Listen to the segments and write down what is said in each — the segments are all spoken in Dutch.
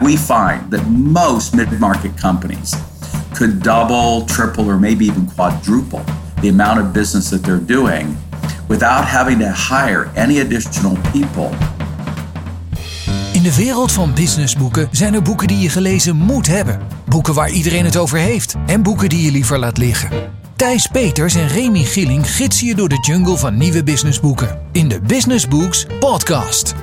We find that most mid market companies could double, triple, or maybe even quadruple the amount of business that they're doing without having to hire any additional people. In de wereld van businessboeken zijn er boeken die je gelezen moet hebben. Boeken waar iedereen het over heeft. En boeken die je liever laat liggen. Thijs Peters en Remy Gilling gidsen je door de jungle van nieuwe businessboeken. In de Business Books podcast.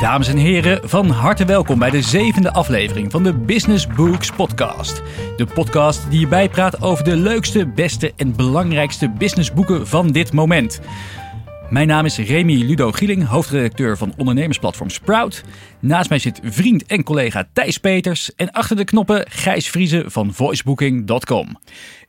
Dames en heren, van harte welkom bij de zevende aflevering van de Business Books podcast. De podcast die je bijpraat over de leukste, beste en belangrijkste businessboeken van dit moment. Mijn naam is Remy Ludo Gieling, hoofdredacteur van ondernemersplatform Sprout. Naast mij zit vriend en collega Thijs Peters en achter de knoppen Gijs Vriezen van voicebooking.com.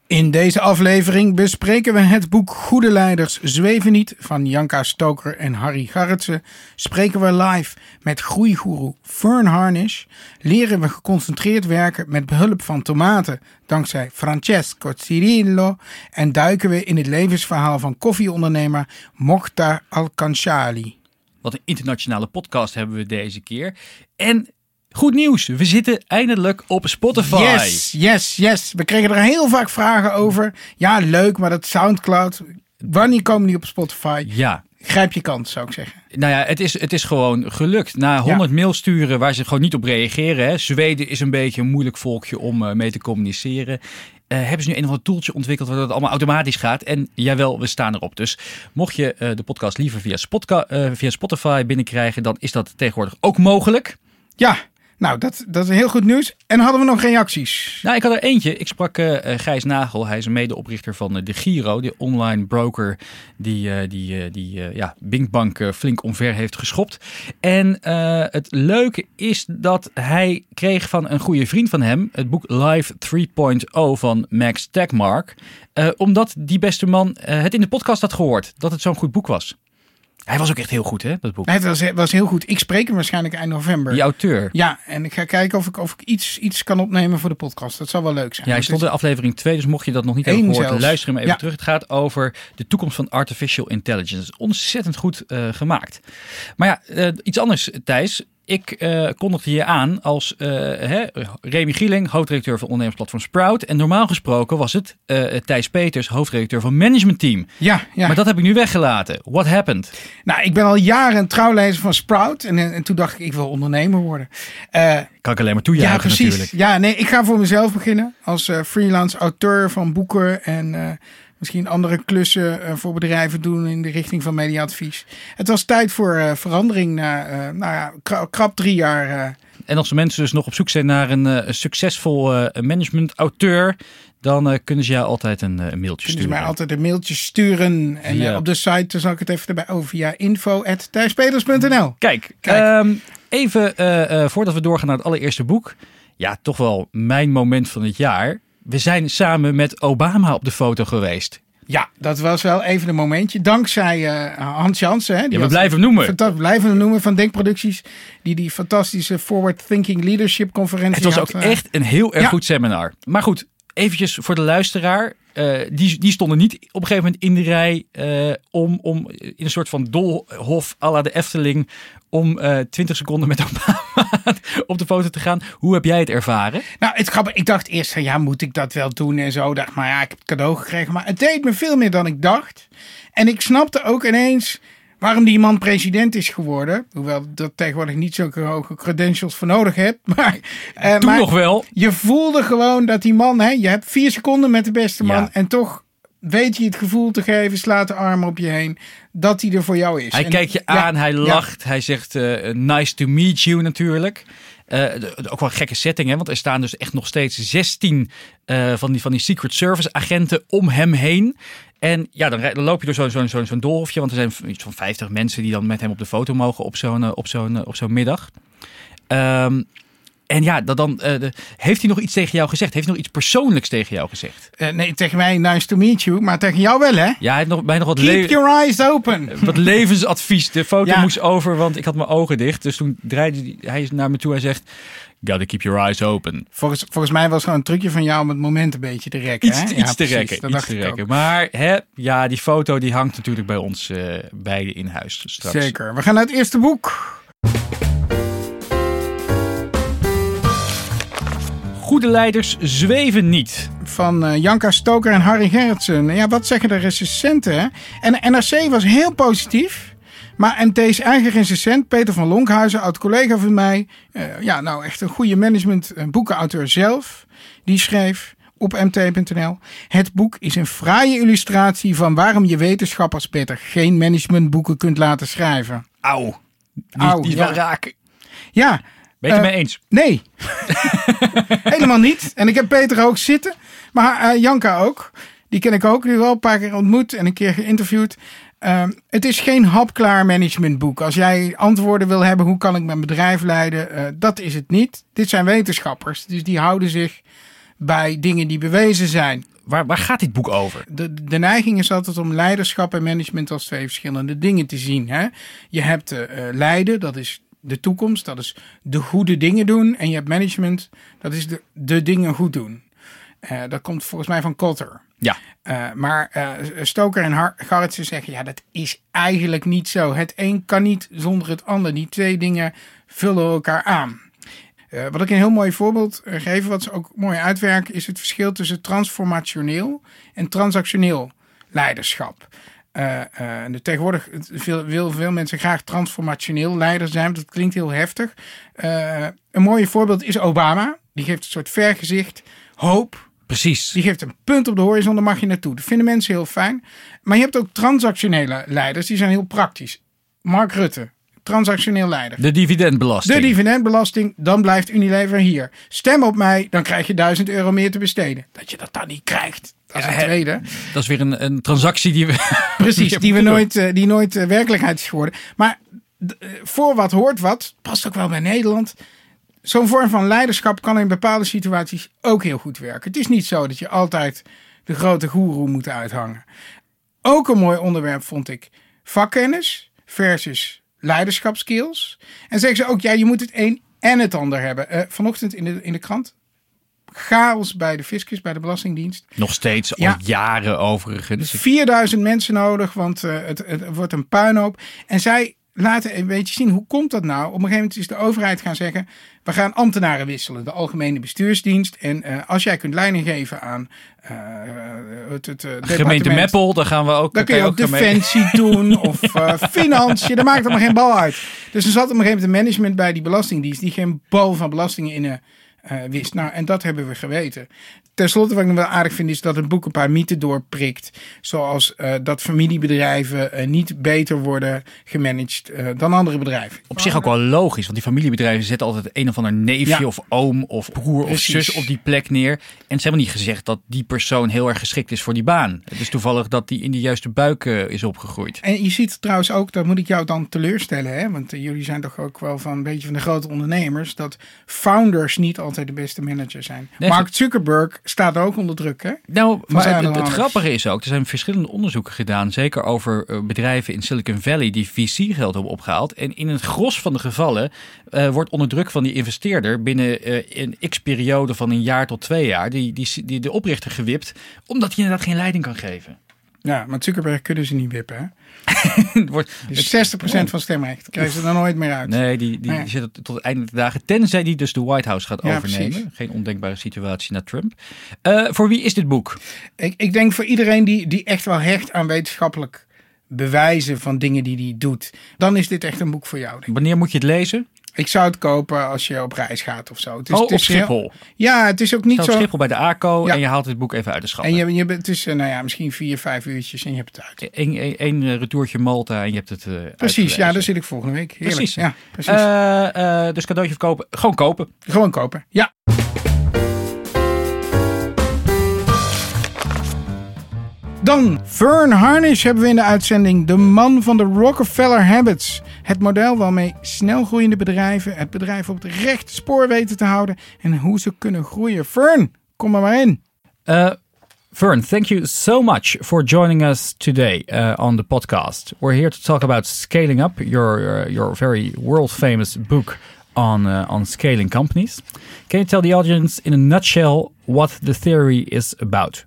In deze aflevering bespreken we het boek Goede Leiders Zweven Niet van Janka Stoker en Harry Garretsen. Spreken we live met groeigoeroe Fern Harnish. Leren we geconcentreerd werken met behulp van tomaten dankzij Francesco Cirillo. En duiken we in het levensverhaal van koffieondernemer Mokhtar Alkanshali. Wat een internationale podcast hebben we deze keer. En Goed nieuws, we zitten eindelijk op Spotify. Yes, yes, yes. We kregen er heel vaak vragen over. Ja, leuk, maar dat Soundcloud. Wanneer komen die op Spotify? Ja. Grijp je kans, zou ik zeggen. Nou ja, het is, het is gewoon gelukt. Na 100 mail sturen waar ze gewoon niet op reageren. Hè. Zweden is een beetje een moeilijk volkje om uh, mee te communiceren. Uh, hebben ze nu een of ander toeltje ontwikkeld waardoor het allemaal automatisch gaat. En jawel, we staan erop. Dus mocht je uh, de podcast liever via, via Spotify binnenkrijgen, dan is dat tegenwoordig ook mogelijk. Ja, nou, dat, dat is heel goed nieuws. En hadden we nog reacties? Nou, ik had er eentje. Ik sprak uh, Gijs Nagel. Hij is een medeoprichter van uh, de Giro, de online broker die, uh, die, die ja, Binkbank flink omver heeft geschopt. En het leuke is dat hij kreeg van een goede vriend van hem het boek Live 3.0 van Max Tegmark. omdat die beste man het in de podcast had gehoord dat het zo'n goed boek was. Hij was ook echt heel goed, hè, dat boek. Nee, het was, was heel goed. Ik spreek hem waarschijnlijk eind november. Die auteur. Ja, en ik ga kijken of ik, of ik iets, iets kan opnemen voor de podcast. Dat zou wel leuk zijn. Ja, hij stond in aflevering 2, dus mocht je dat nog niet hebben gehoord, zelfs. luister hem even ja. terug. Het gaat over de toekomst van artificial intelligence. Ontzettend goed uh, gemaakt. Maar ja, uh, iets anders, Thijs. Ik uh, kondigde je aan als uh, hè, Remy Gieling, hoofdredacteur van ondernemersplatform Sprout. En normaal gesproken was het uh, Thijs Peters, hoofdredacteur van Management Team. Ja, ja. Maar dat heb ik nu weggelaten. What happened? Nou, ik ben al jaren een trouwlezer van Sprout. En, en toen dacht ik, ik wil ondernemer worden. kan ik alleen maar toejuichen ja, precies. natuurlijk. Ja, nee, ik ga voor mezelf beginnen. Als freelance auteur van boeken en misschien andere klussen uh, voor bedrijven doen in de richting van mediaadvies. Het was tijd voor uh, verandering na uh, nou ja, krap drie jaar. En als mensen dus nog op zoek zijn naar een succesvol management-auteur, dan kunnen ze jou altijd een, mailtje kunnen sturen. Ze mij altijd een mailtje sturen. En ja. op de site zal ik het even erbij over via info.thijspeters.nl. Kijk, Kijk. Um, even voordat we doorgaan naar het allereerste boek. Ja, toch wel mijn moment van het jaar we zijn samen met Obama op de foto geweest. Ja, dat was wel even een momentje. Dankzij uh, Hans Jansen. Hè, die ja, we blijven hem noemen. We blijven hem noemen van Denkproducties. Die die fantastische Forward Thinking Leadership conferentie Het was had, ook echt een heel erg ja. goed seminar. Maar goed, eventjes voor de luisteraar. Uh, die, die stonden niet op een gegeven moment in de rij uh, om, om in een soort van dolhof à la de Efteling om uh, 20 seconden met Obama op de foto te gaan. Hoe heb jij het ervaren? Nou, het grappig, ik dacht eerst van ja, moet ik dat wel doen en zo. Dacht, maar ja, ik heb het cadeau gekregen. Maar het deed me veel meer dan ik dacht. En ik snapte ook ineens waarom die man president is geworden. Hoewel dat tegenwoordig niet zulke hoge credentials voor nodig hebt. Maar, uh, Toen maar nog wel. Je voelde gewoon dat die man, hè, je hebt vier seconden met de beste man. Ja. En toch weet je het gevoel te geven, slaat de arm op je heen, dat hij er voor jou is. Hij en, kijkt je aan, hij lacht, ja. hij zegt uh, nice to meet you natuurlijk. Uh, ook wel een gekke setting, hè? want er staan dus echt nog steeds 16 uh, van, die, van die Secret Service agenten om hem heen. En ja, dan, dan loop je door zo'n zo'n zo'n zo'n doolhofje, want er zijn van 50 mensen die dan met hem op de foto mogen op zo'n op zo'n op zo'n middag. Um, en ja, dat dan, uh, de, heeft hij nog iets tegen jou gezegd? Heeft hij nog iets persoonlijks tegen jou gezegd? Uh, nee, tegen mij nice to meet you, maar tegen jou wel hè? Ja, hij heeft nog, mij nog wat Keep your eyes open. Wat levensadvies. De foto ja. moest over, want ik had mijn ogen dicht. Dus toen draaide hij naar me toe en zegt... Gotta keep your eyes open. Volgens, volgens mij was het gewoon een trucje van jou om het moment een beetje te rekken. Iets, hè? iets ja, te rekken. Iets te rekken. Maar hè, ja, die foto die hangt natuurlijk bij ons uh, beiden in huis straks. Zeker. We gaan naar het eerste boek. Goede leiders zweven niet. Van uh, Janka Stoker en Harry Gerritsen. Ja, wat zeggen de recensenten? En NRC was heel positief. Maar MT's eigen recensent, Peter van Lonkhuizen, oud-collega van mij. Uh, ja, nou echt een goede management boekenauteur zelf. Die schreef op mt.nl. Het boek is een fraaie illustratie van waarom je wetenschappers beter geen managementboeken kunt laten schrijven. Auw. Die, die is wel raak. Ja. Ben je het uh, mee eens? Nee. Helemaal niet. En ik heb Peter ook zitten. Maar uh, Janka ook. Die ken ik ook. Die wel een paar keer ontmoet en een keer geïnterviewd. Uh, het is geen hapklaar managementboek. Als jij antwoorden wil hebben, hoe kan ik mijn bedrijf leiden? Uh, dat is het niet. Dit zijn wetenschappers. Dus die houden zich bij dingen die bewezen zijn. Waar, waar gaat dit boek over? De, de neiging is altijd om leiderschap en management als twee verschillende dingen te zien. Hè? Je hebt uh, leiden, dat is de toekomst, dat is de goede dingen doen. En je hebt management, dat is de, de dingen goed doen. Dat komt volgens mij van Kotter. Ja. Uh, maar uh, Stoker en Garretsen zeggen, ja, dat is eigenlijk niet zo. Het een kan niet zonder het ander. Die twee dingen vullen elkaar aan. Uh, wat ik een heel mooi voorbeeld geef, wat ze ook mooi uitwerken, is het verschil tussen transformationeel en transactioneel leiderschap. Uh, tegenwoordig veel, wil veel mensen graag transformationeel leider zijn. Dat klinkt heel heftig. een mooi voorbeeld is Obama. Die geeft een soort vergezicht, hoop. Precies. Die geeft een punt op de horizon, daar mag je naartoe. Dat vinden mensen heel fijn. Maar je hebt ook transactionele leiders, die zijn heel praktisch. Mark Rutte, transactioneel leider. De dividendbelasting. De dividendbelasting, dan blijft Unilever hier. Stem op mij, dan krijg je 1000 euro meer te besteden. Dat je dat dan niet krijgt. Dat is een tweede. Dat is weer een, een transactie die we. Precies, die, we nooit, uh, die nooit uh, werkelijkheid is geworden. Maar uh, voor wat hoort wat, past ook wel bij Nederland. Zo'n vorm van leiderschap kan in bepaalde situaties ook heel goed werken. Het is niet zo dat je altijd de grote goeroe moet uithangen. Ook een mooi onderwerp vond ik vakkennis versus leiderschapskills. En zeggen ze ook, ja, je moet het een en het ander hebben. Uh, vanochtend in de, in de krant. Chaos bij de fiscus, bij de Belastingdienst. Nog steeds, al ja. jaren overigens. 4000 mensen nodig, want uh, het, het wordt een puinhoop. En zij laten een beetje zien, hoe komt dat nou? Op een gegeven moment is de overheid gaan zeggen, we gaan ambtenaren wisselen. De algemene bestuursdienst. En uh, als jij kunt leiding geven aan uh, het, het uh, gemeente Meppel, dan gaan we ook. Dan kun je ook defensie doen of financiën. Dat maakt allemaal geen bal uit. Dus er zat op een gegeven moment management bij die belastingdienst die geen bal van belastingen in wist. Nou, en dat hebben we geweten. Ten slotte, wat ik wel aardig vind, is dat het boek een paar mythen doorprikt. Zoals uh, dat familiebedrijven uh, niet beter worden gemanaged uh, dan andere bedrijven. Op zich ook wel logisch, want die familiebedrijven zetten altijd een of ander neefje ja. of oom of broer Precies. of zus op die plek neer. En ze hebben niet gezegd dat die persoon heel erg geschikt is voor die baan. Het is toevallig dat die in de juiste buik is opgegroeid. En je ziet trouwens ook, dat moet ik jou dan teleurstellen, hè? want jullie zijn toch ook wel van een beetje van de grote ondernemers, dat founders niet altijd de beste manager zijn. Nee, Mark Zuckerberg staat ook onder druk, hè? Nou, maar het, het, grappige is ook, er zijn verschillende onderzoeken gedaan, zeker over bedrijven in Silicon Valley die VC-geld hebben opgehaald. En in het gros van de gevallen uh, wordt onder druk van die investeerder binnen uh, een x-periode van een jaar tot twee jaar die, die, die de oprichter gewipt, omdat hij inderdaad geen leiding kan geven. Ja, maar Zuckerberg kunnen ze niet wippen, hè? wordt, dus 60% oh. van stemrecht krijgen ze er nooit meer uit. Nee, die, die, die zit tot het einde der dagen. Tenzij die dus de White House gaat ja, overnemen. Precies. Geen ondenkbare situatie naar Trump. Uh, voor wie is dit boek? Ik, ik denk voor iedereen die, die echt wel hecht aan wetenschappelijk bewijzen van dingen die hij doet. Dan is dit echt een boek voor jou. Wanneer moet je het lezen? Ik zou het kopen als je op reis gaat of zo. Het is, oh, het is op Schiphol? Heel, ja, het is ook niet zo... Schiphol bij de ACO ja. en je haalt het boek even uit de schap. En je, je, het is nou ja, misschien vier, vijf uurtjes en je hebt het uit. Eén een, retourtje Malta en je hebt het uh, Precies, ja, daar zit ik volgende week. Heerlijk. Precies. Ja, precies. Uh, uh, dus cadeautje verkopen. Gewoon kopen. Gewoon kopen, ja. Dan Vern Harnish hebben we in de uitzending. De man van de Rockefeller Habits. Het model waarmee snelgroeiende bedrijven het bedrijf op het rechte spoor weten te houden. En hoe ze kunnen groeien. Vern, kom er maar in. Uh, Vern, thank you so much for joining us today uh, on the podcast. We're here to talk about scaling up, your, uh, your very world famous book on, on scaling companies. Can you tell the audience in a nutshell what the theory is about?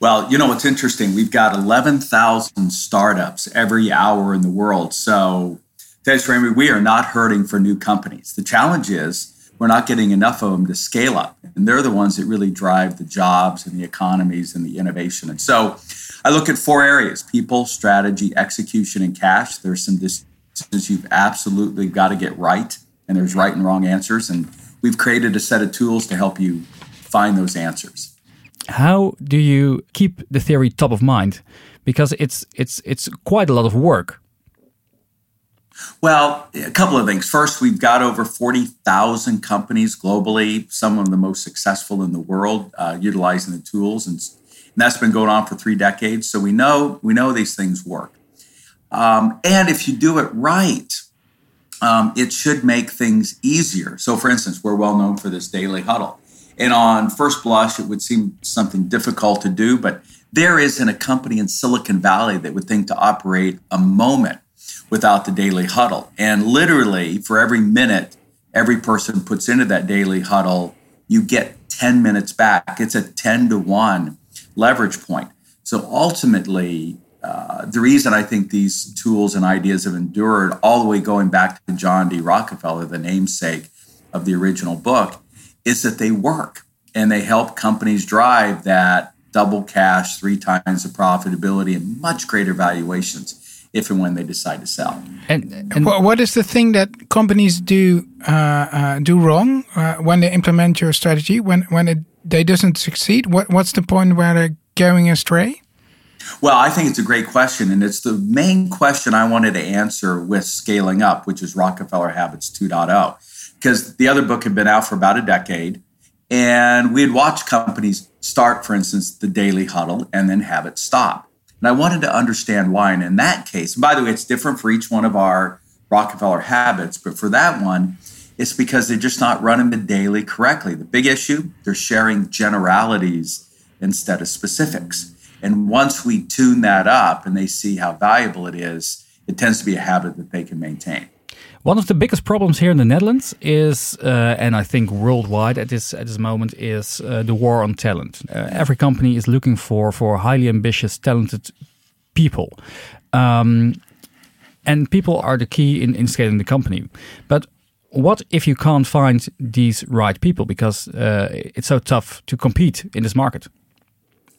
Well, you know, it's interesting. We've got 11,000 startups every hour in the world. So, thanks, Remy, we are not hurting for new companies. The challenge is we're not getting enough of them to scale up. And they're the ones that really drive the jobs and the economies and the innovation. And so I look at four areas people, strategy, execution, and cash. There's some decisions you've absolutely got to get right, and there's right and wrong answers. And we've created a set of tools to help you find those answers. How do you keep the theory top of mind? Because it's it's it's quite a lot of work. Well, a couple of things. First, we've got over 40,000 companies globally, some of the most successful in the world, uh, utilizing the tools. And and that's been going on for three decades. So we know we know these things work. Um, and if you do it right, um, it should make things easier. So, for instance, we're well known for this daily huddle. And on first blush, it would seem something difficult to do, but there isn't a company in Silicon Valley that would think to operate a moment without the daily huddle. And literally, for every minute every person puts into that daily huddle, you get 10 minutes back. It's a 10 to 1 leverage point. So ultimately, uh, the reason I think these tools and ideas have endured all the way going back to John D. Rockefeller, the namesake of the original book, is that they work and they help companies drive that double cash, three times the profitability, and much greater valuations if and when they decide to sell. And, and what is the thing that companies do uh, uh, do wrong uh, when they implement your strategy? When when it they doesn't succeed? What what's the point where they're going astray? Well, I think it's a great question, and it's the main question I wanted to answer with scaling up, which is Rockefeller Habits 2.0, because the other book had been out for about a decade, and we had watched companies start, for instance, the daily huddle and then have it stop. And I wanted to understand why. And in that case, by the way, it's different for each one of our Rockefeller habits, but for that one, it's because they're just not running the daily correctly. The big issue, they're sharing generalities instead of specifics. And once we tune that up and they see how valuable it is, it tends to be a habit that they can maintain. One of the biggest problems here in the Netherlands is, uh, and I think worldwide at this at this moment, is uh, the war on talent. Uh, every company is looking for for highly ambitious, talented people, um, and people are the key in, in scaling the company. But what if you can't find these right people because uh, it's so tough to compete in this market?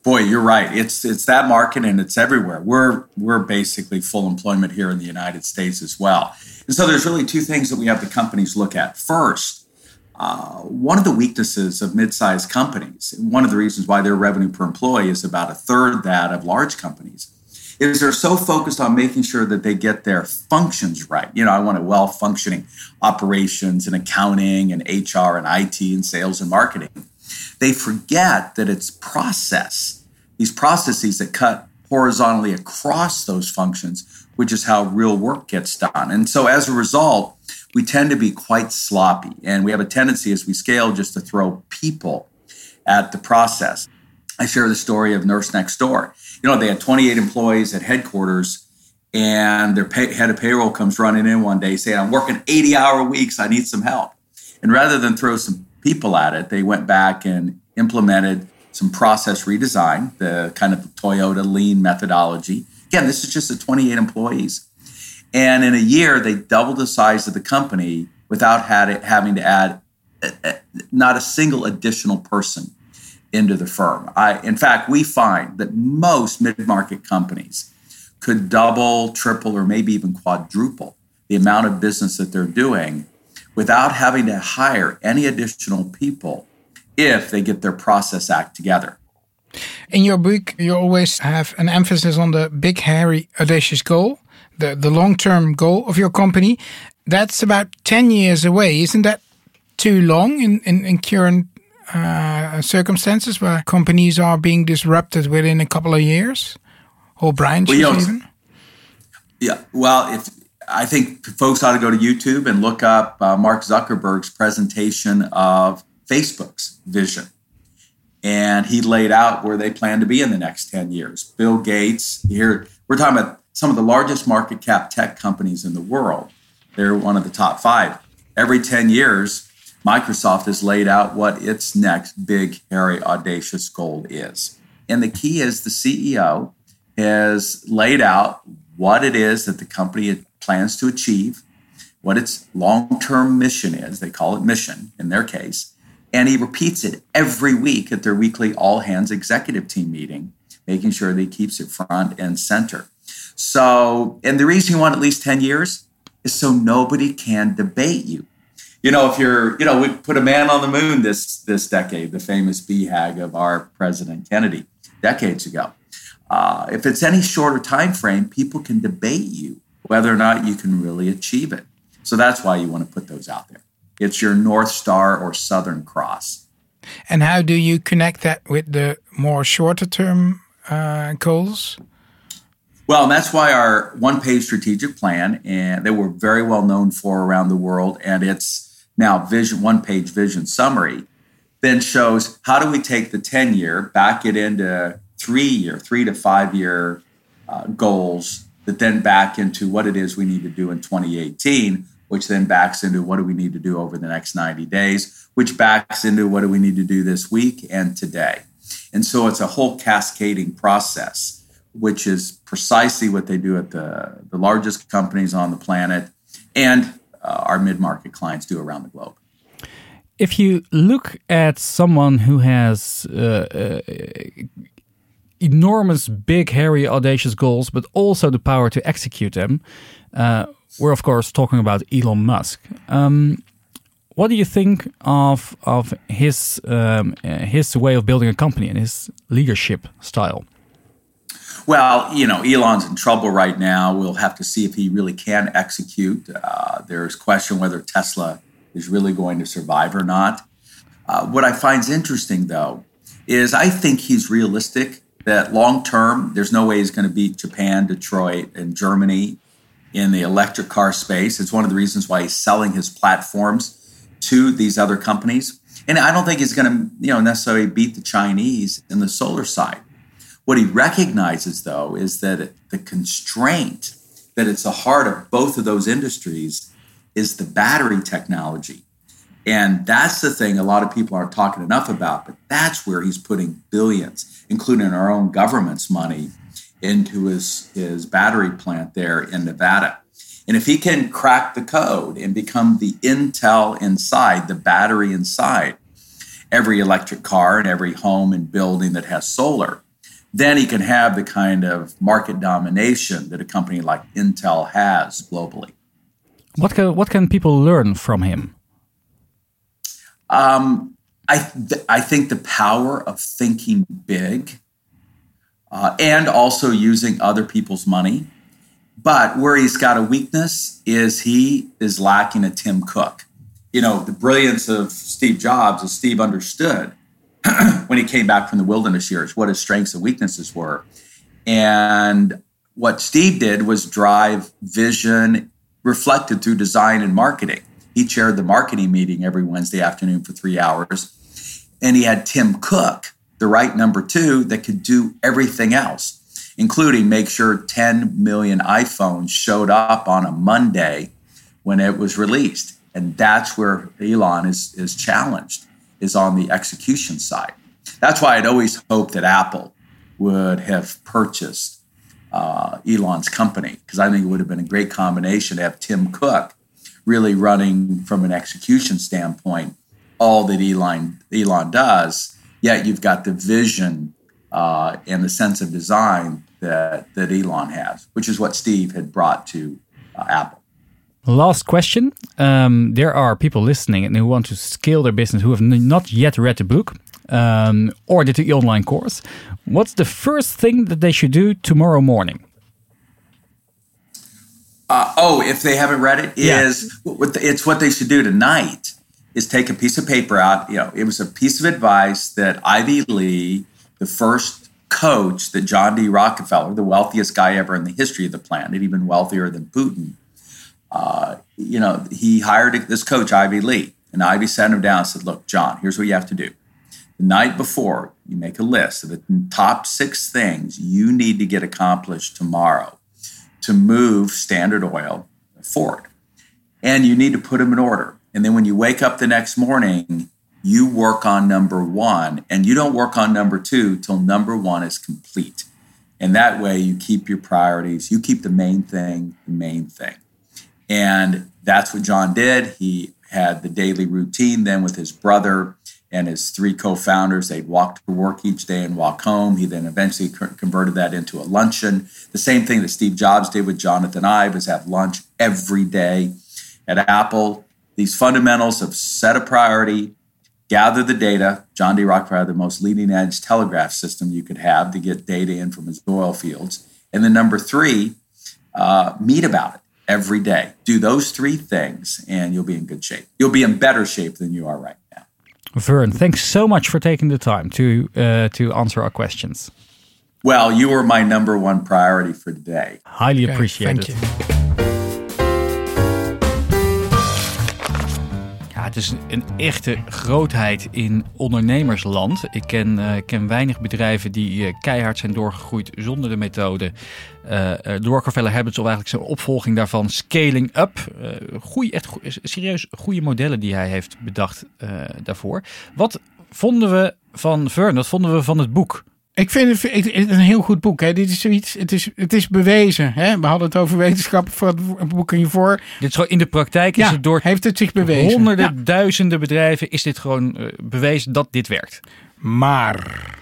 Boy, you're right. It's it's that market and it's everywhere. We're we're basically full employment here in the United States as well. And so there's really two things that we have the companies look at. First, uh, one of the weaknesses of mid-sized companies, one of the reasons why their revenue per employee is about a third that of large companies, is they're so focused on making sure that they get their functions right. You know, I want a well functioning operations and accounting and HR and IT and sales and marketing. They forget that it's process, these processes that cut horizontally across those functions, which is how real work gets done. And so as a result, we tend to be quite sloppy. And we have a tendency as we scale just to throw people at the process. I share the story of Nurse Next Door you know, they had 28 employees at headquarters, and their pay, head of payroll comes running in one day saying, I'm working 80 hour weeks, I need some help. And rather than throw some people at it, they went back and implemented some process redesign, the kind of Toyota lean methodology. Again, this is just the 28 employees. And in a year, they doubled the size of the company without having to add uh, uh, not a single additional person into the firm. I, in fact, we find that most mid market companies could double, triple, or maybe even quadruple the amount of business that they're doing without having to hire any additional people if they get their process act together. In your book, you always have an emphasis on the big, hairy, audacious goal, the, the long term goal of your company. That's about 10 years away. Isn't that too long in, in, in current uh, circumstances where companies are being disrupted within a couple of years, or branches well, you know, even? Yeah, well, if I think folks ought to go to YouTube and look up uh, Mark Zuckerberg's presentation of Facebook's vision. And he laid out where they plan to be in the next 10 years. Bill Gates, here, we're talking about some of the largest market cap tech companies in the world. They're one of the top five. Every 10 years, Microsoft has laid out what its next big, hairy, audacious goal is. And the key is the CEO has laid out what it is that the company plans to achieve, what its long term mission is. They call it mission in their case. And he repeats it every week at their weekly all hands executive team meeting, making sure that he keeps it front and center. So, and the reason you want at least 10 years is so nobody can debate you. You know, if you're, you know, we put a man on the moon this this decade, the famous BHAG of our President Kennedy decades ago. Uh, if it's any shorter time frame, people can debate you whether or not you can really achieve it. So that's why you want to put those out there. It's your North Star or Southern Cross. And how do you connect that with the more shorter term uh, goals? Well, and that's why our one page strategic plan, and that we're very well known for around the world, and it's now vision one page vision summary, then shows how do we take the 10 year, back it into three year, three to five year uh, goals that then back into what it is we need to do in 2018 which then backs into what do we need to do over the next 90 days, which backs into what do we need to do this week and today. And so it's a whole cascading process, which is precisely what they do at the, the largest companies on the planet and uh, our mid market clients do around the globe. If you look at someone who has uh, uh, enormous, big, hairy, audacious goals, but also the power to execute them, uh, we're of course talking about Elon Musk. Um, what do you think of of his um, his way of building a company and his leadership style? Well, you know, Elon's in trouble right now. We'll have to see if he really can execute. Uh, there's question whether Tesla is really going to survive or not. Uh, what I find interesting, though, is I think he's realistic that long term, there's no way he's going to beat Japan, Detroit, and Germany in the electric car space. It's one of the reasons why he's selling his platforms to these other companies. And I don't think he's going to, you know, necessarily beat the Chinese in the solar side. What he recognizes, though, is that the constraint that it's the heart of both of those industries is the battery technology. And that's the thing a lot of people aren't talking enough about, but that's where he's putting billions, including our own government's money, into his, his battery plant there in Nevada. And if he can crack the code and become the intel inside, the battery inside every electric car and every home and building that has solar, then he can have the kind of market domination that a company like Intel has globally. What can, what can people learn from him? Um, I, th- I think the power of thinking big uh, and also using other people's money. But where he's got a weakness is he is lacking a Tim Cook. You know, the brilliance of Steve Jobs is Steve understood when he came back from the wilderness years what his strengths and weaknesses were. And what Steve did was drive vision reflected through design and marketing. He chaired the marketing meeting every Wednesday afternoon for three hours. And he had Tim Cook, the right number two that could do everything else, including make sure 10 million iPhones showed up on a Monday when it was released. And that's where Elon is, is challenged, is on the execution side. That's why I'd always hoped that Apple would have purchased uh, Elon's company, because I think it would have been a great combination to have Tim Cook really running from an execution standpoint all that Elon Elon does yet you've got the vision uh, and the sense of design that, that Elon has, which is what Steve had brought to uh, Apple. Last question. Um, there are people listening and who want to scale their business who have not yet read the book um, or did the online course. What's the first thing that they should do tomorrow morning? Uh, oh, if they haven't read it, is yeah. it's what they should do tonight is take a piece of paper out. You know, it was a piece of advice that Ivy Lee, the first coach that John D. Rockefeller, the wealthiest guy ever in the history of the planet, even wealthier than Putin, uh, you know, he hired this coach, Ivy Lee. And Ivy sat him down and said, Look, John, here's what you have to do. The night before, you make a list of the top six things you need to get accomplished tomorrow to move Standard Oil forward. And you need to put them in order. And then when you wake up the next morning, you work on number one and you don't work on number two till number one is complete. And that way you keep your priorities, you keep the main thing the main thing. And that's what John did. He had the daily routine then with his brother and his three co-founders. They'd walk to work each day and walk home. He then eventually converted that into a luncheon. The same thing that Steve Jobs did with Jonathan Ive was have lunch every day at Apple. These fundamentals of set a priority, gather the data. John D. Rockefeller the most leading edge telegraph system you could have to get data in from his oil fields. And then number three, uh, meet about it every day. Do those three things and you'll be in good shape. You'll be in better shape than you are right. Vern, thanks so much for taking the time to uh, to answer our questions. Well, you were my number one priority for today. Highly okay, appreciated. Thank you. Het is een echte grootheid in ondernemersland. Ik ken, uh, ken weinig bedrijven die uh, keihard zijn doorgegroeid zonder de methode. Uh, Rockefeller Habits of eigenlijk zijn opvolging daarvan, Scaling Up. goeie, echt serieus goede modellen die hij heeft bedacht daarvoor. Wat vonden we van Vern? Wat vonden we van het boek? Ik vind het, een heel goed boek. Hè. Dit is zoiets, het is, het is bewezen. Hè. We hadden het over wetenschap voor het boek hiervoor. Dit is gewoon in de praktijk is het door heeft het zich bewezen. honderden, duizenden bedrijven is dit gewoon uh, bewezen dat dit werkt. Maar.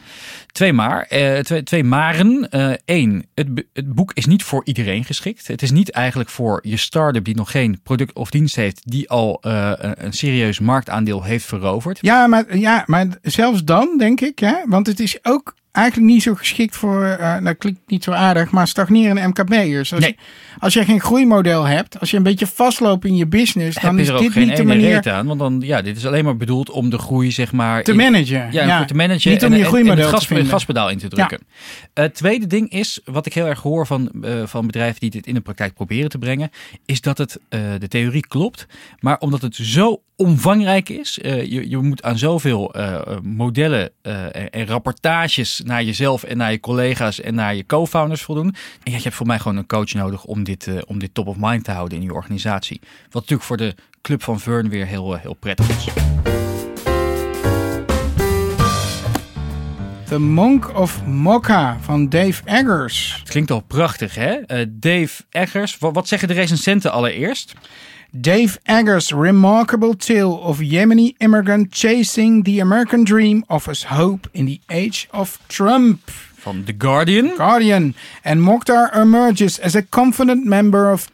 Twee maar, uh, twee, twee maren. Eén, uh, het, het boek is niet voor iedereen geschikt. Het is niet eigenlijk voor je start-up die nog geen product of dienst heeft, die al een, een serieus marktaandeel heeft veroverd. Ja, maar, ja, maar zelfs dan denk ik, hè, want het is ook eigenlijk niet zo geschikt voor, uh, dat klinkt niet zo aardig, maar stagnerende MKB'ers. Als, nee. als je geen groeimodel hebt, als je een beetje vastloopt in je business, dan is dit niet de manier. aan, want dan, ja, dit is alleen maar bedoeld om de groei, zeg maar. Te managen. Ja, ja. te managen. Niet om je groeimodel en, en het gaspedaal in te drukken. Het uh, tweede ding is, wat ik heel erg hoor van, uh, van bedrijven die dit in de praktijk proberen te brengen, is dat het, de theorie klopt, maar omdat het zo omvangrijk is. Uh, je, je moet aan zoveel uh, modellen uh, en, rapportages naar jezelf en naar je collega's en naar je co-founders voldoen. En je hebt voor mij gewoon een coach nodig om dit, om dit top of mind te houden in je organisatie. Wat natuurlijk voor de club van Vern weer heel, heel prettig is. The Monk of Mokka van Dave Eggers. Het klinkt al prachtig, hè? Dave Eggers. Wat, wat zeggen de recensenten allereerst? Dave Eggers' remarkable tale of Yemeni immigrant chasing the American dream offers hope in the age of Trump. From The Guardian. Guardian. And Mokhtar emerges as a confident member of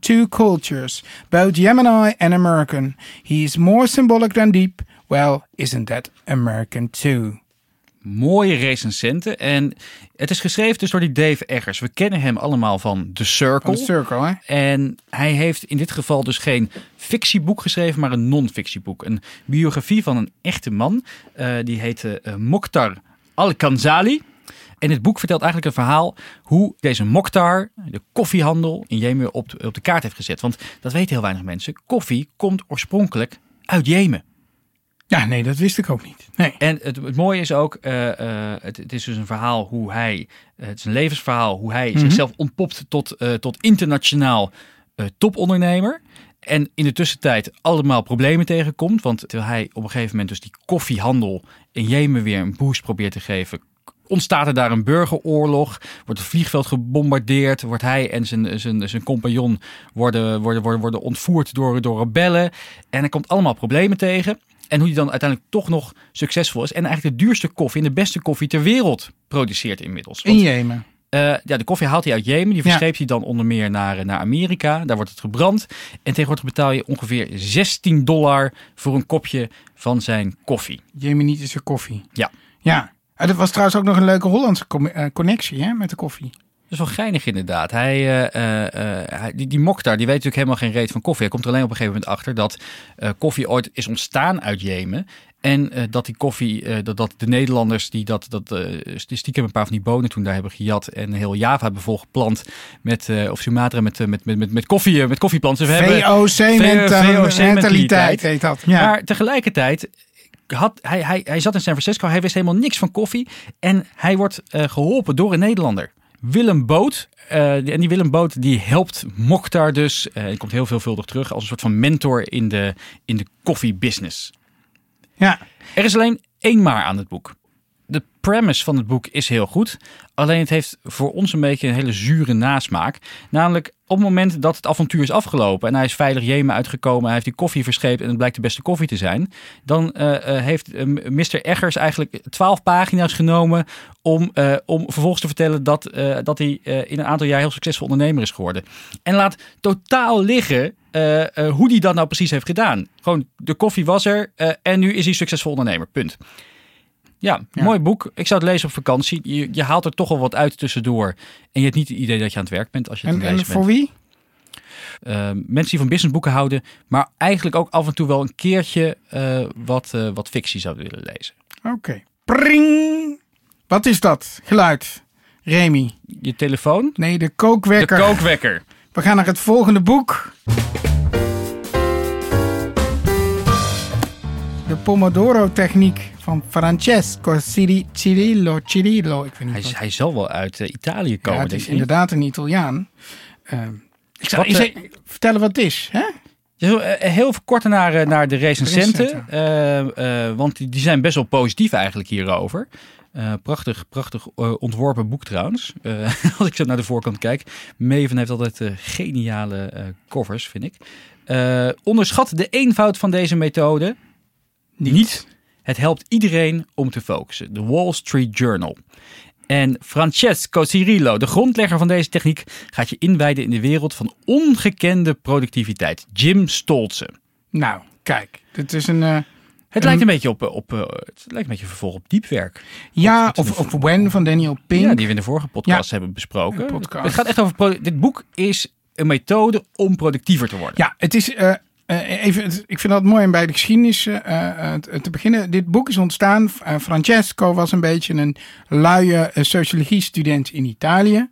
two cultures, both Yemeni and American. He is more symbolic than deep. Well, isn't that American too? Mooie recensenten. En het is geschreven dus door die Dave Eggers. We kennen hem allemaal van The Circle. The Circle, hè? En hij heeft in dit geval dus geen fictieboek geschreven, maar een non-fictieboek. Een biografie van een echte man. Uh, die heette uh, Mokhtar Al-Kanzali. En het boek vertelt eigenlijk een verhaal hoe deze Mokhtar de koffiehandel in Jemen op, op de kaart heeft gezet. Want dat weten heel weinig mensen. Koffie komt oorspronkelijk uit Jemen. Ja, nee, dat wist ik ook niet. Nee. En het, het mooie is ook, uh, uh, het, het, is dus een verhaal hoe hij, uh, het is een levensverhaal, hoe hij mm -hmm. zichzelf ontpopt tot, tot internationaal topondernemer. En in de tussentijd allemaal problemen tegenkomt. Want terwijl hij op een gegeven moment dus die koffiehandel in Jemen weer een boost probeert te geven, ontstaat er daar een burgeroorlog. Wordt het vliegveld gebombardeerd. Wordt hij en zijn, zijn, zijn compagnon worden, worden, worden, worden ontvoerd door, door rebellen. En er komt allemaal problemen tegen. En hoe hij dan uiteindelijk toch nog succesvol is. En eigenlijk de duurste koffie en de beste koffie ter wereld produceert inmiddels. Want, in Jemen. Uh, ja, de koffie haalt hij uit Jemen. Die verscheept hij dan onder meer naar, naar Amerika. Daar wordt het gebrand. En tegenwoordig betaal je ongeveer 16 dollar voor een kopje van zijn koffie. Jemenitische koffie. Ja. Ja. Uh, dat was trouwens ook nog een leuke Hollandse connectie hè, met de koffie. Is wel geinig inderdaad. Hij, uh, uh, die, die Mokhtar, die weet natuurlijk helemaal geen reet van koffie. Hij komt er alleen op een gegeven moment achter dat uh, koffie ooit is ontstaan uit Jemen. En dat die koffie, dat, dat de Nederlanders die dat, dat stiekem een paar van die bonen toen daar hebben gejat en heel Java hebben volgeplant met, of Sumatra met, met, met, met, met koffie, met koffieplanten. VOC-mentaliteit heet dat. Ja. Maar tegelijkertijd had, hij, hij, hij zat in San Francisco, hij wist helemaal niks van koffie. En hij wordt geholpen door een Nederlander. Willem Boot. Uh, en die Willem Boot die helpt Mokhtar dus. Uh, die komt heel veelvuldig terug als een soort van mentor in de, in de koffiebusiness. Ja. Er is alleen één maar aan het boek. De premise van het boek is heel goed. Alleen het heeft voor ons een beetje een hele zure nasmaak. Namelijk op het moment dat het avontuur is afgelopen en hij is veilig Jemen uitgekomen, hij heeft die koffie verscheept en het blijkt de beste koffie te zijn, dan uh, heeft uh, Mr. Eggers eigenlijk twaalf pagina's genomen om, om vervolgens te vertellen dat, dat hij in een aantal jaar heel succesvol ondernemer is geworden. En laat totaal liggen hoe hij dat nou precies heeft gedaan. Gewoon de koffie was er en nu is hij succesvol ondernemer. Punt. Ja, mooi boek. Ik zou het lezen op vakantie. Je, je haalt er toch al wat uit tussendoor. En je hebt niet het idee dat je aan het werk bent als je het en, lezen En voor wie? Uh, mensen die van businessboeken houden, maar eigenlijk ook af en toe wel een keertje uh, wat, uh, wat fictie zouden willen lezen. Oké. Okay. Pring! Wat is dat? Geluid. Remy. Je telefoon? Nee, de kookwekker. De kookwekker. We gaan naar het volgende boek. De Pomodoro-techniek van Francesco Cirillo. Cirillo. Ik weet niet hij, hij zal wel uit uh, Italië komen. Ja, het is inderdaad een Italiaan. Uh, ik zal wat, uh, vertellen wat het is. Hè? Heel even kort naar, naar de recensenten. want die, zijn best wel positief eigenlijk hierover. Uh, prachtig, prachtig ontworpen boek trouwens. Als ik zo naar de voorkant kijk. Maven heeft altijd geniale covers, vind ik. onderschat de eenvoud van deze methode. Niet. Niet. Het helpt iedereen om te focussen. De Wall Street Journal. En Francesco Cirillo, de grondlegger van deze techniek, gaat je inwijden in de wereld van ongekende productiviteit. Jim Stolze. Nou, kijk, dit is een. Uh, het lijkt een beetje op, op uh, het lijkt een beetje vervolg op diepwerk. Ja, of, of When van Daniel Pink. Ja, die we in de vorige podcast ja, hebben besproken. Podcast. Het gaat echt over. Dit boek is een methode om productiever te worden. Ja, het is. Uh, uh, even, ik vind dat mooi om bij de geschiedenis uh, te beginnen. Dit boek is ontstaan. Francesco was een beetje een luie sociologie-student in Italië.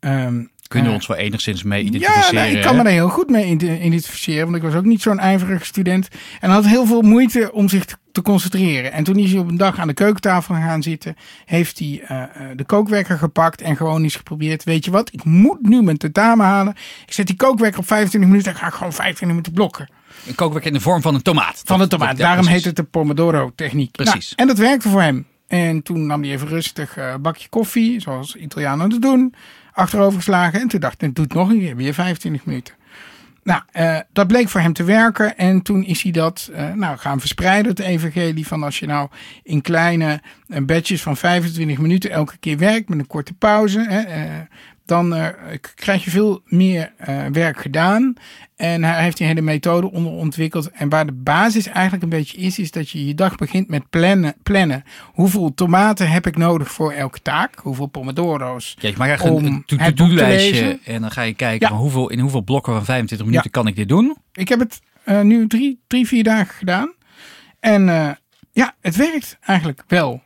Um, Kunnen we ons wel enigszins mee identificeren? Ja, nou, ik kan me er heel goed mee identificeren. Want ik was ook niet zo'n ijverige student. En had heel veel moeite om zich te concentreren. En toen is hij op een dag aan de keukentafel gaan zitten. Heeft hij uh, de kookwekker gepakt en gewoon eens geprobeerd. Weet je wat, ik moet nu mijn tentamen halen. Ik zet die kookwekker op 25 minuten. Dan ga ik gewoon 25 minuten blokken. Een kookwekker in de vorm van een tomaat. Van een tomaat. Daarom heet het de Pomodoro techniek. Precies. Nou, en dat werkte voor hem. En toen nam hij even rustig een uh, bakje koffie, zoals Italianen dat doen, achterover geslagen. En toen dacht ik, doe het nog een keer, weer 25 minuten. Nou, uh, dat bleek voor hem te werken. En toen is hij dat uh, nou, gaan verspreiden, het evangelie. Van als je nou in kleine uh, batches van 25 minuten elke keer werkt met een korte pauze. Hè, dan krijg je veel meer werk gedaan. En hij heeft die hele methode onder ontwikkeld. En waar de basis eigenlijk een beetje is, is dat je je dag begint met plannen. plannen. Hoeveel tomaten heb ik nodig voor elke taak? Hoeveel pomodoro's? Ja, je maakt eigenlijk een, to-do-lijstje. En dan ga je kijken, ja. hoeveel, in hoeveel blokken van 25 minuten ja. kan ik dit doen? Ik heb het uh, nu drie, drie, vier dagen gedaan. En ja, het werkt eigenlijk wel.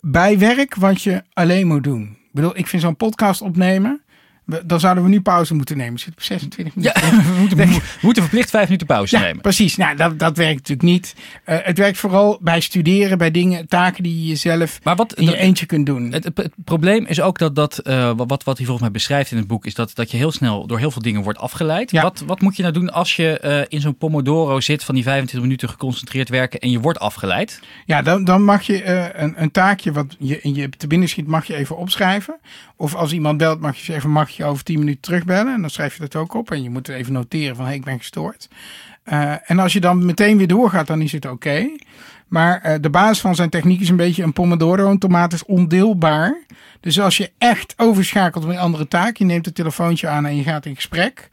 Bij werk wat je alleen moet doen. Bedoel, ik vind zo'n podcast opnemen dan zouden we nu pauze moeten nemen. Zit op 26 minuten. Ja, we, moeten, we moeten verplicht vijf minuten pauze ja, nemen. Precies, nou, dat, dat werkt natuurlijk niet. Uh, het werkt vooral bij studeren, bij dingen, taken die je zelf maar wat, in je eentje kunt doen. Het, het, het, probleem is ook dat, dat uh, wat, wat hij volgens mij beschrijft in het boek, is dat, dat je heel snel door heel veel dingen wordt afgeleid. Ja. Wat, wat moet je nou doen als je uh, in zo'n Pomodoro zit van die 25 minuten geconcentreerd werken en je wordt afgeleid? Ja, dan, dan mag je een, een taakje wat je in je te binnen schiet, mag je even opschrijven. Of als iemand belt, mag je zeggen, mag je over 10 minuten terugbellen. En dan schrijf je dat ook op. En je moet even noteren van, hey, ik ben gestoord. Uh, en als je dan meteen weer doorgaat, dan is het oké. Maar uh, de basis van zijn techniek is een beetje een pomodoro. Een tomaat is ondeelbaar. Dus als je echt overschakelt op een andere taak, je neemt het telefoontje aan en je gaat in gesprek,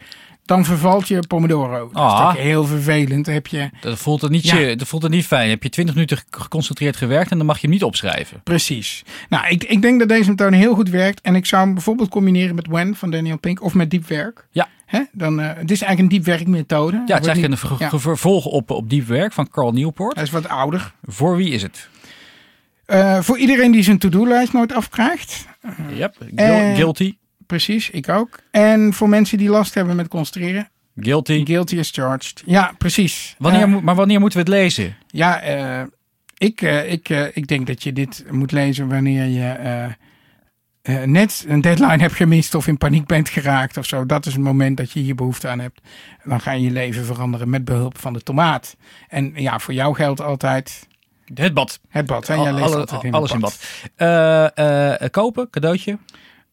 dan vervalt je Pomodoro. Dat is toch heel vervelend. heb je, dat, voelt het niet, ja. dat voelt het niet fijn. Heb je 20 minuten geconcentreerd gewerkt en dan mag je hem niet opschrijven. Precies. Nou, ik, ik denk dat deze methode heel goed werkt. En ik zou hem bijvoorbeeld combineren met When van Daniel Pink of met diepwerk. Ja. Hè? Dan, uh, het is eigenlijk een diepwerkmethode. Ja, het is eigenlijk een ver ja. vervolg op, op diepwerk van Carl Newport. Hij is wat ouder. Voor wie is het? Uh, voor iedereen die zijn to-do-lijst nooit afkrijgt. Uh, yep. Guilty. Precies, ik ook. En voor mensen die last hebben met concentreren. Guilty. Guilty is charged. Ja, precies. Wanneer, uh, maar wanneer moeten we het lezen? Ja, uh, ik, uh, ik, ik denk dat je dit moet lezen wanneer je net een deadline hebt gemist of in paniek bent geraakt of zo. Dat is het moment dat je hier behoefte aan hebt. Dan ga je je leven veranderen met behulp van de tomaat. En ja, voor jou geldt altijd Het bad. Het bad. En jij leest Alle- altijd in alles het in bad. bad. Eh, eh, kopen, cadeautje.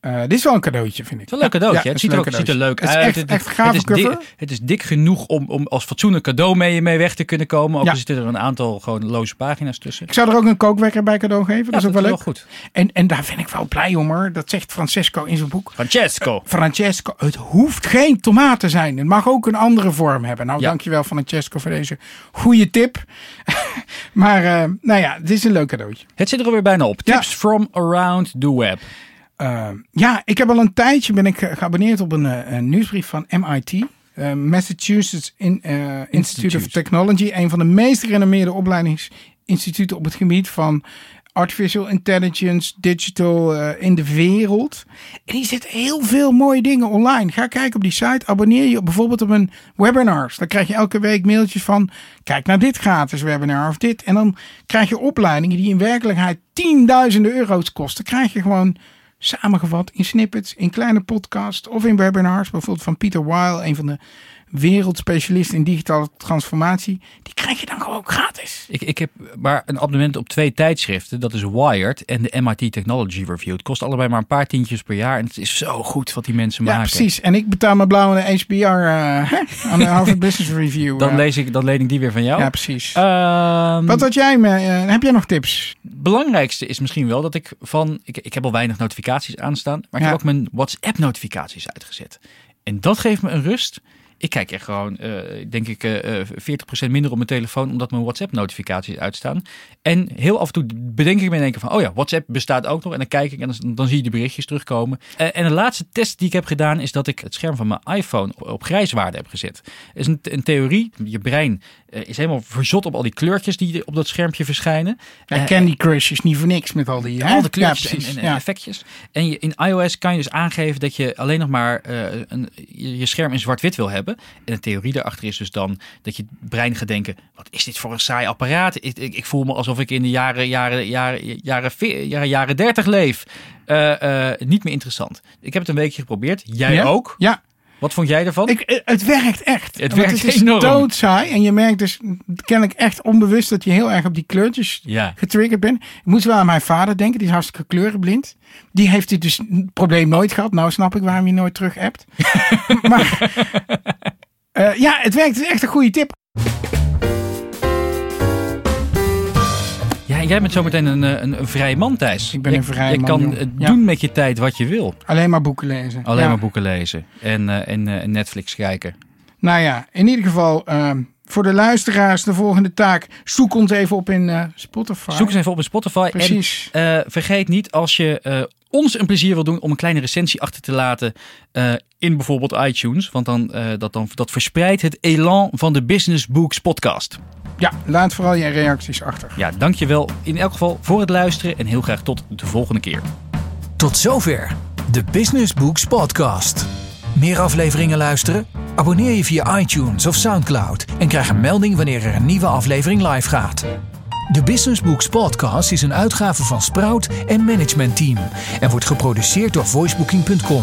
Eh, dit is wel een cadeautje, vind ik. Het is wel een leuk cadeautje. Ja, het is ziet er ook ziet er leuk Het is uit. echt, echt een gave het, is dik, het is dik genoeg om, om als fatsoenlijk cadeau mee, mee weg te kunnen komen. Ook Ja. al zitten er een aantal gewoon loze pagina's tussen. Ik zou er ook een kookwekker bij cadeau geven. dat is ook wel leuk. goed. En, en daar ben ik wel blij om hoor. Dat zegt Francesco in zijn boek. Francesco. Francesco, het hoeft geen tomaat te zijn. Het mag ook een andere vorm hebben. Nou, dankjewel Francesco voor deze goede tip. maar eh, nou ja, het is een leuk cadeautje. Het zit er alweer bijna op. Tips from around the web. Eh, ja, ik heb al een tijdje ben ik geabonneerd op een, eh, een nieuwsbrief van MIT. eh, Massachusetts In- eh, Institute. Institute. of Technology. Een van de meest gerenommeerde opleidingsinstituten op het gebied van artificial intelligence, digital eh, in de wereld. En die zit heel veel mooie dingen online. Ga kijken op die site. Abonneer je bijvoorbeeld op een webinars. Dan krijg je elke week mailtjes van kijk naar dit gratis webinar of dit. En dan krijg je opleidingen die in werkelijkheid tienduizenden euro's kosten. Krijg je gewoon samengevat in snippets, in kleine podcasts of in webinars. Bijvoorbeeld van Peter Weil, een van de wereldspecialisten in digitale transformatie. Die krijg je dan gewoon gratis. Ik, ik heb maar een abonnement op twee tijdschriften. Dat is Wired en de MIT Technology Review. Het kost allebei maar een paar tientjes per jaar. En het is zo goed wat die mensen Ja, maken. precies. En ik betaal mijn blauwe HBR eh, aan de Harvard Business Review. Dan, lees ik, dan leen ik die weer van jou. Ja, precies. Ehm, Wat had jij me? eh, heb jij nog tips? belangrijkste is misschien wel dat ik van. Ik, ik heb al weinig notificaties aanstaan. Maar ik Ja. heb ook mijn WhatsApp-notificaties uitgezet. En dat geeft me een rust. Ik kijk echt gewoon, eh, denk ik, eh, eh, 40% minder op mijn telefoon, omdat mijn WhatsApp-notificaties uitstaan. En heel af en toe bedenk ik me in één keer van, oh ja, WhatsApp bestaat ook nog. En dan kijk ik en dan, dan zie je de berichtjes terugkomen. Eh, en de laatste test die ik heb gedaan, is dat ik het scherm van mijn iPhone op, op grijswaarde heb gezet. Is een, een theorie. Je brein eh, is helemaal verzot op al die kleurtjes die op dat schermpje verschijnen. Ja, Eh, Candy Crush is niet voor niks met al die... hè? al de kleurtjes Ja, en, ja. effectjes. En je, in iOS kan je dus aangeven dat je alleen nog maar eh, een, je, je scherm in zwart-wit wil hebben. En de theorie daarachter is dus dan dat je brein gaat denken: wat is dit voor een saai apparaat? Ik, ik, ik voel me alsof ik in de jaren, jaren, jaren, jaren, jaren, jaren 30 leef. Eh, eh, niet meer interessant. Ik heb het een weekje geprobeerd. Jij Ja? ook? Ja, Wat vond jij ervan? ik, eh, het werkt echt. Het werkt het is enorm. doodsaai. En je merkt dus kennelijk echt onbewust dat je heel erg op die kleurtjes ja. getriggerd bent. Ik moest wel aan mijn vader denken. Die is hartstikke kleurenblind. Die heeft dit dus het probleem nooit gehad. Nou snap ik waarom je nooit terug appt. maar eh, ja, het werkt. Het is echt een goede tip. ja, jij bent zometeen een, eh, een, een vrije man, Thijs. Ik ben Je- een vrije Je man, kan joh. eh, Ja. doen met je tijd wat je wil. Alleen maar boeken lezen. Alleen Ja. maar boeken lezen en, eh, en Netflix kijken. Nou ja, in ieder geval voor de luisteraars de volgende taak. Zoek ons even op in Spotify. Zoek eens even op in Spotify. Precies. En vergeet niet als je ons een plezier wil doen om een kleine recensie achter te laten eh, in bijvoorbeeld iTunes. Want dan, eh, dat, dan, dat verspreidt het elan van de Business Books podcast. Ja, laat vooral je reacties achter. Ja, dankjewel in elk geval voor het luisteren en heel graag tot de volgende keer. Tot zover de Business Books Podcast. Meer afleveringen luisteren? Abonneer je via iTunes of Soundcloud en krijg een melding wanneer er een nieuwe aflevering live gaat. De Business Books Podcast is een uitgave van Sprout en Management Team en wordt geproduceerd door voicebooking.com.